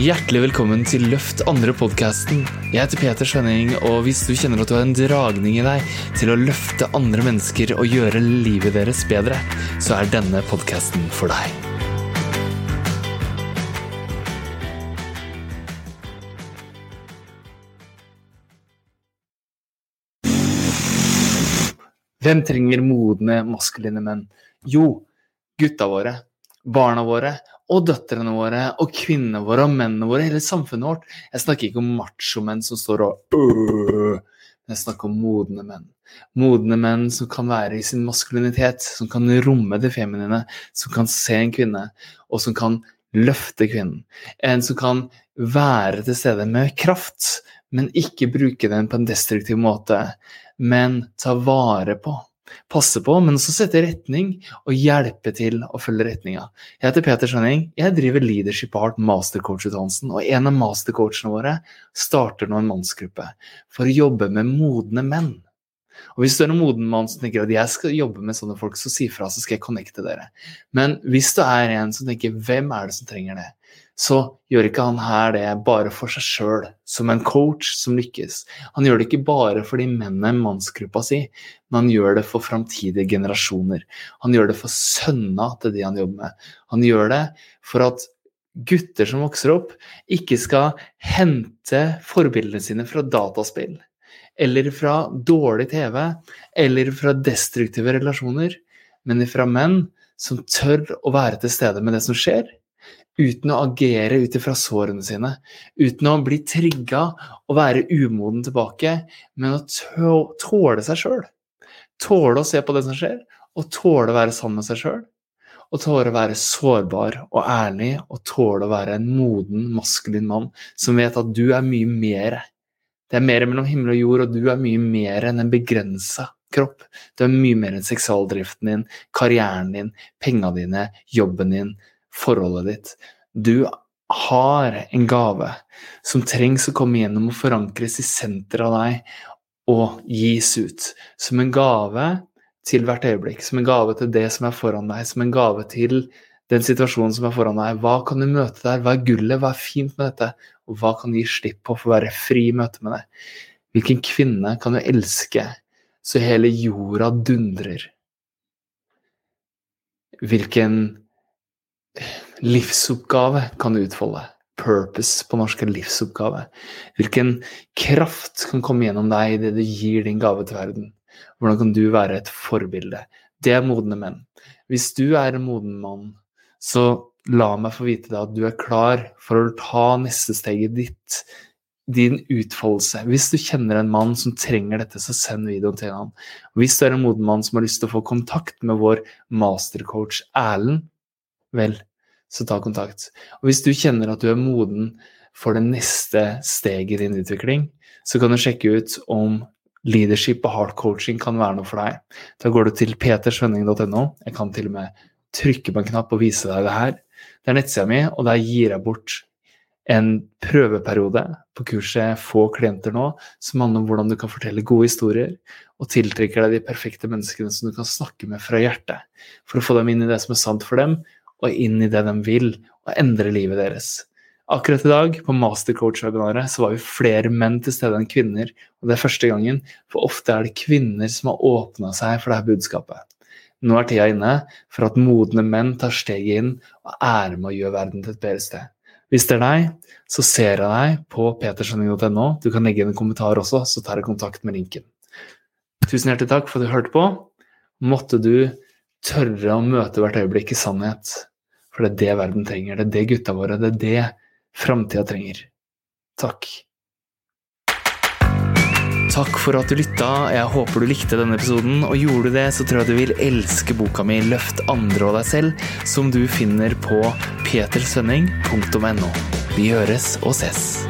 Hjertelig velkommen til Løft andre-podkasten. Jeg heter Peter Svenning, og hvis du kjenner at du har en dragning i deg til å løfte andre mennesker og gjøre livet deres bedre, så er denne podkasten for deg. Hvem trenger modne, maskuline menn? Jo, gutta våre, barna våre og døtrene våre og kvinnene våre og mennene våre, hele samfunnet vårt. Jeg snakker ikke om machomenn som står og men jeg snakker om modne menn. Modne menn som kan være i sin maskulinitet, som kan romme det feminine, som kan se en kvinne, og som kan løfte kvinnen. En som kan være til stede med kraft, men ikke bruke den på en destruktiv måte, men ta vare på passe på, men også sette retning og hjelpe til å følge retninga. Jeg heter Peter Skjønning, jeg driver Leadership Art mastercoach-utdannelsen, og en av mastercoachene våre starter nå en mannsgruppe for å jobbe med modne menn. Og hvis du er en moden mann som tenker at jeg skal jobbe med sånne folk, så si fra, så skal jeg connecte dere. Men hvis du er en som tenker hvem er det som trenger det, så gjør ikke han her det bare for seg sjøl, som en coach som lykkes. Han gjør det ikke bare for de mennene i mannsgruppa si, men han gjør det for framtidige generasjoner. Han gjør det for sønna til de han jobber med. Han gjør det for at gutter som vokser opp, ikke skal hente forbildene sine fra dataspill, eller fra dårlig TV, eller fra destruktive relasjoner, men fra menn som tør å være til stede med det som skjer, uten å agere ut ifra sårene sine, uten å bli trigga og være umoden tilbake, men å tåle seg sjøl. Tåle å se på det som skjer, og tåle å være sammen med seg sjøl. Og tåle å være sårbar og ærlig, og tåle å være en moden, maskulin mann som vet at du er mye mer. Det er mer mellom himmel og jord, og du er mye mer enn en begrensa kropp. Du er mye mer enn seksualdriften din, karrieren din, penga dine, jobben din, forholdet ditt. Du har en gave som trengs å komme gjennom og forankres i senteret av deg og gis ut. Som en gave til hvert øyeblikk, som en gave til det som er foran deg, som en gave til den situasjonen som er foran deg. Hva kan du møte der? Hva er gullet? Hva er fint med dette? Og hva kan du gi slipp på for å være fri i møte med det? Hvilken kvinne kan du elske så hele jorda dundrer? Hvilken livsoppgave kan du utfolde. Purpose på norsk er livsoppgave. Hvilken kraft kan komme gjennom deg idet du gir din gave til verden? Hvordan kan du være et forbilde? Det er modne menn. Hvis du er en moden mann, så la meg få vite deg at du er klar for å ta neste steget ditt, din utfoldelse. Hvis du kjenner en mann som trenger dette, så send videoen til ham. Hvis du er en moden mann som har lyst til å få kontakt med vår mastercoach Erlend, vel, så ta kontakt. Og hvis du kjenner at du er moden for det neste steget i din utvikling, så kan du sjekke ut om leadership og hard coaching kan være noe for deg. Da går du til petersvenning.no. Jeg kan til og med trykke på en knapp og vise deg det her. Det er nettsida mi, og der gir jeg bort en prøveperiode på kurset Få klienter nå, som handler om hvordan du kan fortelle gode historier og tiltrekker deg de perfekte menneskene som du kan snakke med fra hjertet, for å få dem inn i det som er sant for dem, og inn i det de vil, og endre livet deres. Akkurat i dag, på Mastercoach-webinaret, så var vi flere menn til stede enn kvinner. Og det er første gangen, for ofte er det kvinner som har åpna seg for dette budskapet. Nå er tida inne for at modne menn tar steget inn og er med å gjøre verden til et bedre sted. Hvis det er deg, så ser jeg deg på peterskjønning.no. Du kan legge inn en kommentar også, så tar jeg kontakt med linken. Tusen hjertelig takk for at du hørte på. Måtte du tørre å møte hvert øyeblikk i sannhet. For det er det verden trenger. Det er det gutta våre, det er det framtida trenger. Takk. Takk for at du lytta. Jeg håper du likte denne episoden. Og gjorde du det, så tror jeg du vil elske boka mi 'Løft andre og deg selv', som du finner på petersvenning.no. Vi høres og ses.